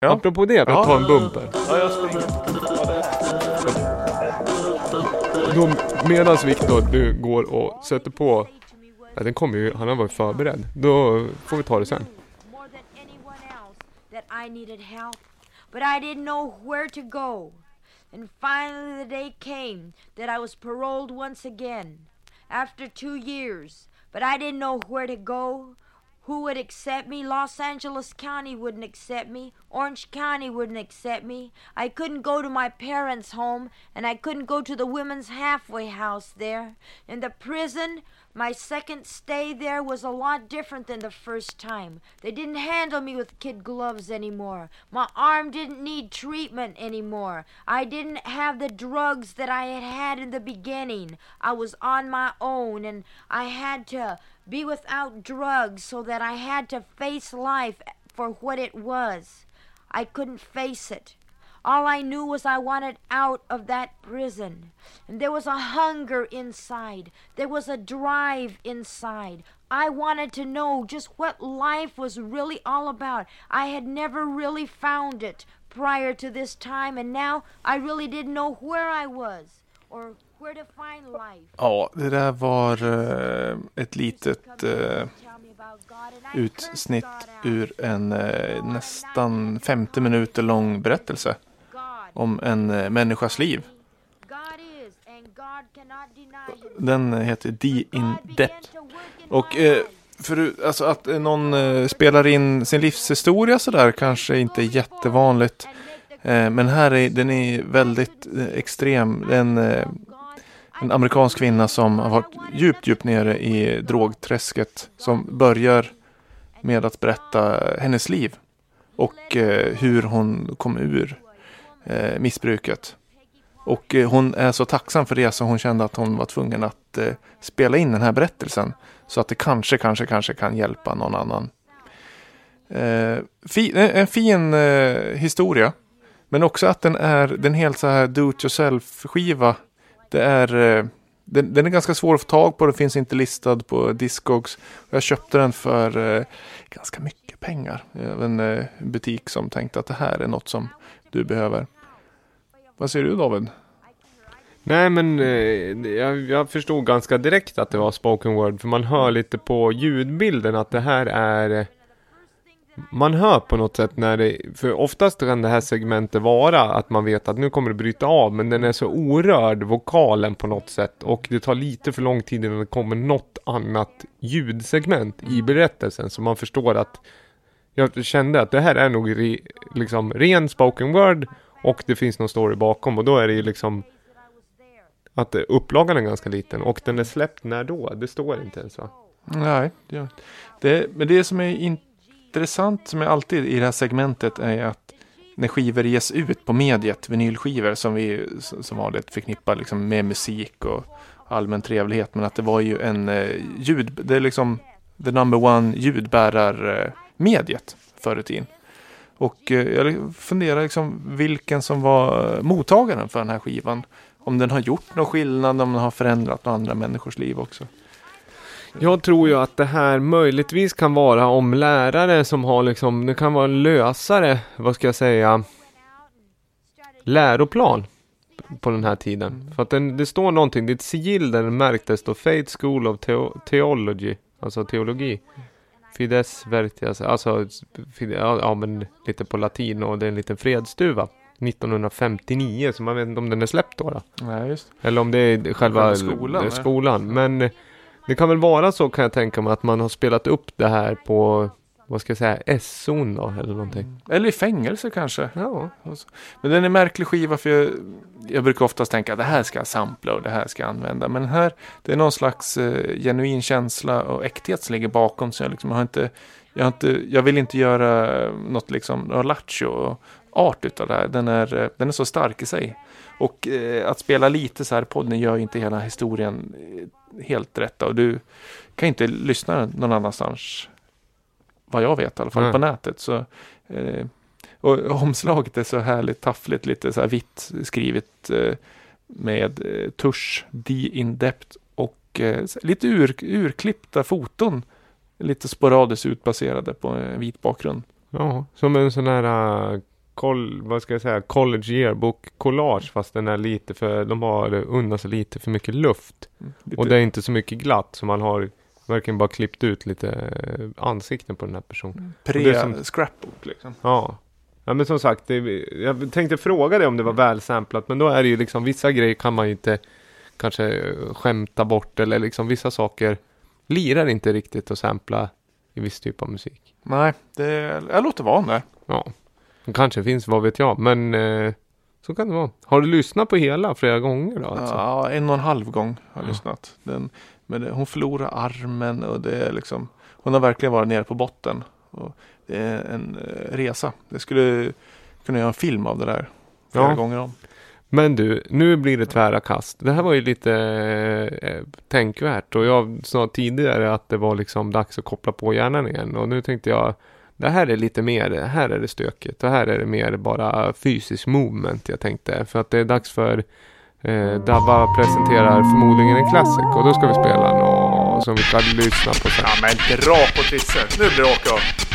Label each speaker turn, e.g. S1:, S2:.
S1: Ja.
S2: Apropå det, för att
S1: Ja.
S2: ta en bumper.
S1: Ja, jag.
S2: Då, medans Viktor, du går och sätter på, ja, den kommer ju, han har varit förberedd. Då får vi ta det sen.
S3: I needed help, but I didn't know where to go. And finally, the day came that I was paroled once again after two years, but I didn't know where to go. Who would accept me? Los Angeles County wouldn't accept me. Orange County wouldn't accept me. I couldn't go to my parents' home, and I couldn't go to the women's halfway house there. In the prison, my second stay there was a lot different than the first time. They didn't handle me with kid gloves anymore. My arm didn't need treatment anymore. I didn't have the drugs that I had had in the beginning. I was on my own and I had to be without drugs so that I had to face life for what it was. I couldn't face it. All I knew was I wanted out of that prison. And there was a hunger inside. There was a drive inside. I wanted to know just what life was really all about. I had never really found it prior to this time, and now I really didn't know where I was or where to find life.
S1: Ja, det där var eh, ett litet eh, utsnitt ur en eh, nästan 50 minuter lång berättelse om en eh, människas liv. Den heter The In Depth. Och eh, för, alltså att eh, någon eh, spelar in sin livshistoria sådär kanske inte är jättevanligt. Eh, men här är den är väldigt eh, extrem. En, eh, en amerikansk kvinna som har varit djupt, djupt nere i drogträsket. Som börjar med att berätta hennes liv. Och eh, hur hon kom ur eh, missbruket. Och eh, hon är så tacksam för det så hon kände att hon var tvungen att eh, spela in den här berättelsen. Så att det kanske, kanske, kanske kan hjälpa någon annan. Eh, fi, en, en fin eh, historia. Men också att den är den helt så här do it yourself skiva. Det är, eh, den, den är ganska svår att få tag på. Den finns inte listad på Discogs. Jag köpte den för eh, ganska mycket pengar. Eh, en eh, butik som tänkte att det här är något som du behöver. Vad säger du David?
S2: Nej men eh, jag, jag förstod ganska direkt att det var spoken word. För man hör lite på ljudbilden att det här är... Man hör på något sätt när det... För oftast kan det här segmentet vara att man vet att nu kommer det bryta av. Men den är så orörd, vokalen på något sätt. Och det tar lite för lång tid innan det kommer något annat ljudsegment i berättelsen. Så man förstår att... Jag kände att det här är nog re, liksom ren spoken word. Och det finns någon story bakom. Och då är det ju liksom att upplagan är ganska liten och den är släppt när då? Det står inte ens va?
S1: Nej, det, det, men det som är intressant som är alltid i det här segmentet är att när skivor ges ut på mediet, vinylskivor som vi som vanligt förknippar liksom med musik och allmän trevlighet. Men att det var ju en eh, ljud, det är liksom the number one ljudbärarmediet eh, förr i tiden. Och eh, jag funderar liksom vilken som var eh, mottagaren för den här skivan. Om den har gjort någon skillnad, om den har förändrat några andra människors liv också.
S2: Jag tror ju att det här möjligtvis kan vara om lärare som har liksom, det kan vara en lösare, vad ska jag säga, läroplan på den här tiden. För att den, det står någonting, det är ett sigill där det märktes då Faith School of Theo- Theology, alltså teologi. Fides Vertias, alltså ja, men lite på latin och det är en liten fredstuva. 1959, så man vet inte om den är släppt då. då.
S1: Nej, just
S2: Eller om det är själva
S1: skolan,
S2: skolan. Men det kan väl vara så kan jag tänka mig att man har spelat upp det här på, vad ska jag säga, S-zon då eller någonting.
S1: Eller i fängelse kanske.
S2: Ja.
S1: Men den är märklig skiva för jag, jag brukar oftast tänka att det här ska jag sampla och det här ska jag använda. Men här, det är någon slags eh, genuin känsla och äkthet som ligger bakom. Så jag, liksom har inte, jag, har inte, jag vill inte göra något liksom, lattjo art utav det här. Den är, eh, den är så stark i sig. Och eh, att spela lite så här i podden gör ju inte hela historien eh, helt rätta. Och du kan inte lyssna någon annanstans. Vad jag vet i alla fall
S2: Nej.
S1: på nätet. Så, eh, och omslaget är så härligt taffligt, lite så här vitt skrivet eh, med eh, tusch, D in depth och eh, lite ur, urklippta foton. Lite sporadiskt utbaserade på en vit bakgrund.
S2: Ja, som en sån här uh, col, vad ska jag säga, college yearbook collage fast den är lite för, de har undan sig lite för mycket luft.
S1: Lite,
S2: Och det är inte så mycket glatt så man har verkligen bara klippt ut lite eh, ansikten på den här personen. det är som-
S1: pre-scrapbook liksom.
S2: Ja. Ja men som sagt, det, jag tänkte fråga dig om det var välsamplat men då är det ju liksom vissa grejer kan man ju inte kanske eh, skämta bort eller liksom vissa saker lirar inte riktigt att sampla i viss typ av musik.
S1: Nej, det, jag låter vara där.
S2: Ja, det kanske finns, vad vet jag, men eh, så kan det vara. Har du lyssnat på hela flera gånger då? Alltså?
S1: Ja, en och en halv gång har jag
S2: Ja.
S1: lyssnat. Den, men det, hon förlorar armen och det är liksom Hon har verkligen varit nere på botten. Och det är en eh, resa. Det skulle kunna göra en film av det där. Flera
S2: Ja.
S1: gånger om.
S2: Men du, nu blir det tvära kast. Det här var ju lite eh, tänkvärt och jag sa tidigare att det var liksom dags att koppla på hjärnan igen och nu tänkte jag det här är lite mer, här är det stökigt och här är det mer bara fysisk movement jag tänkte för att det är dags för eh, Dabba presenterar förmodligen en classic och då ska vi spela något som vi ska lyssna på sen.
S1: Ja men dra på trissor! Nu blir det åka av.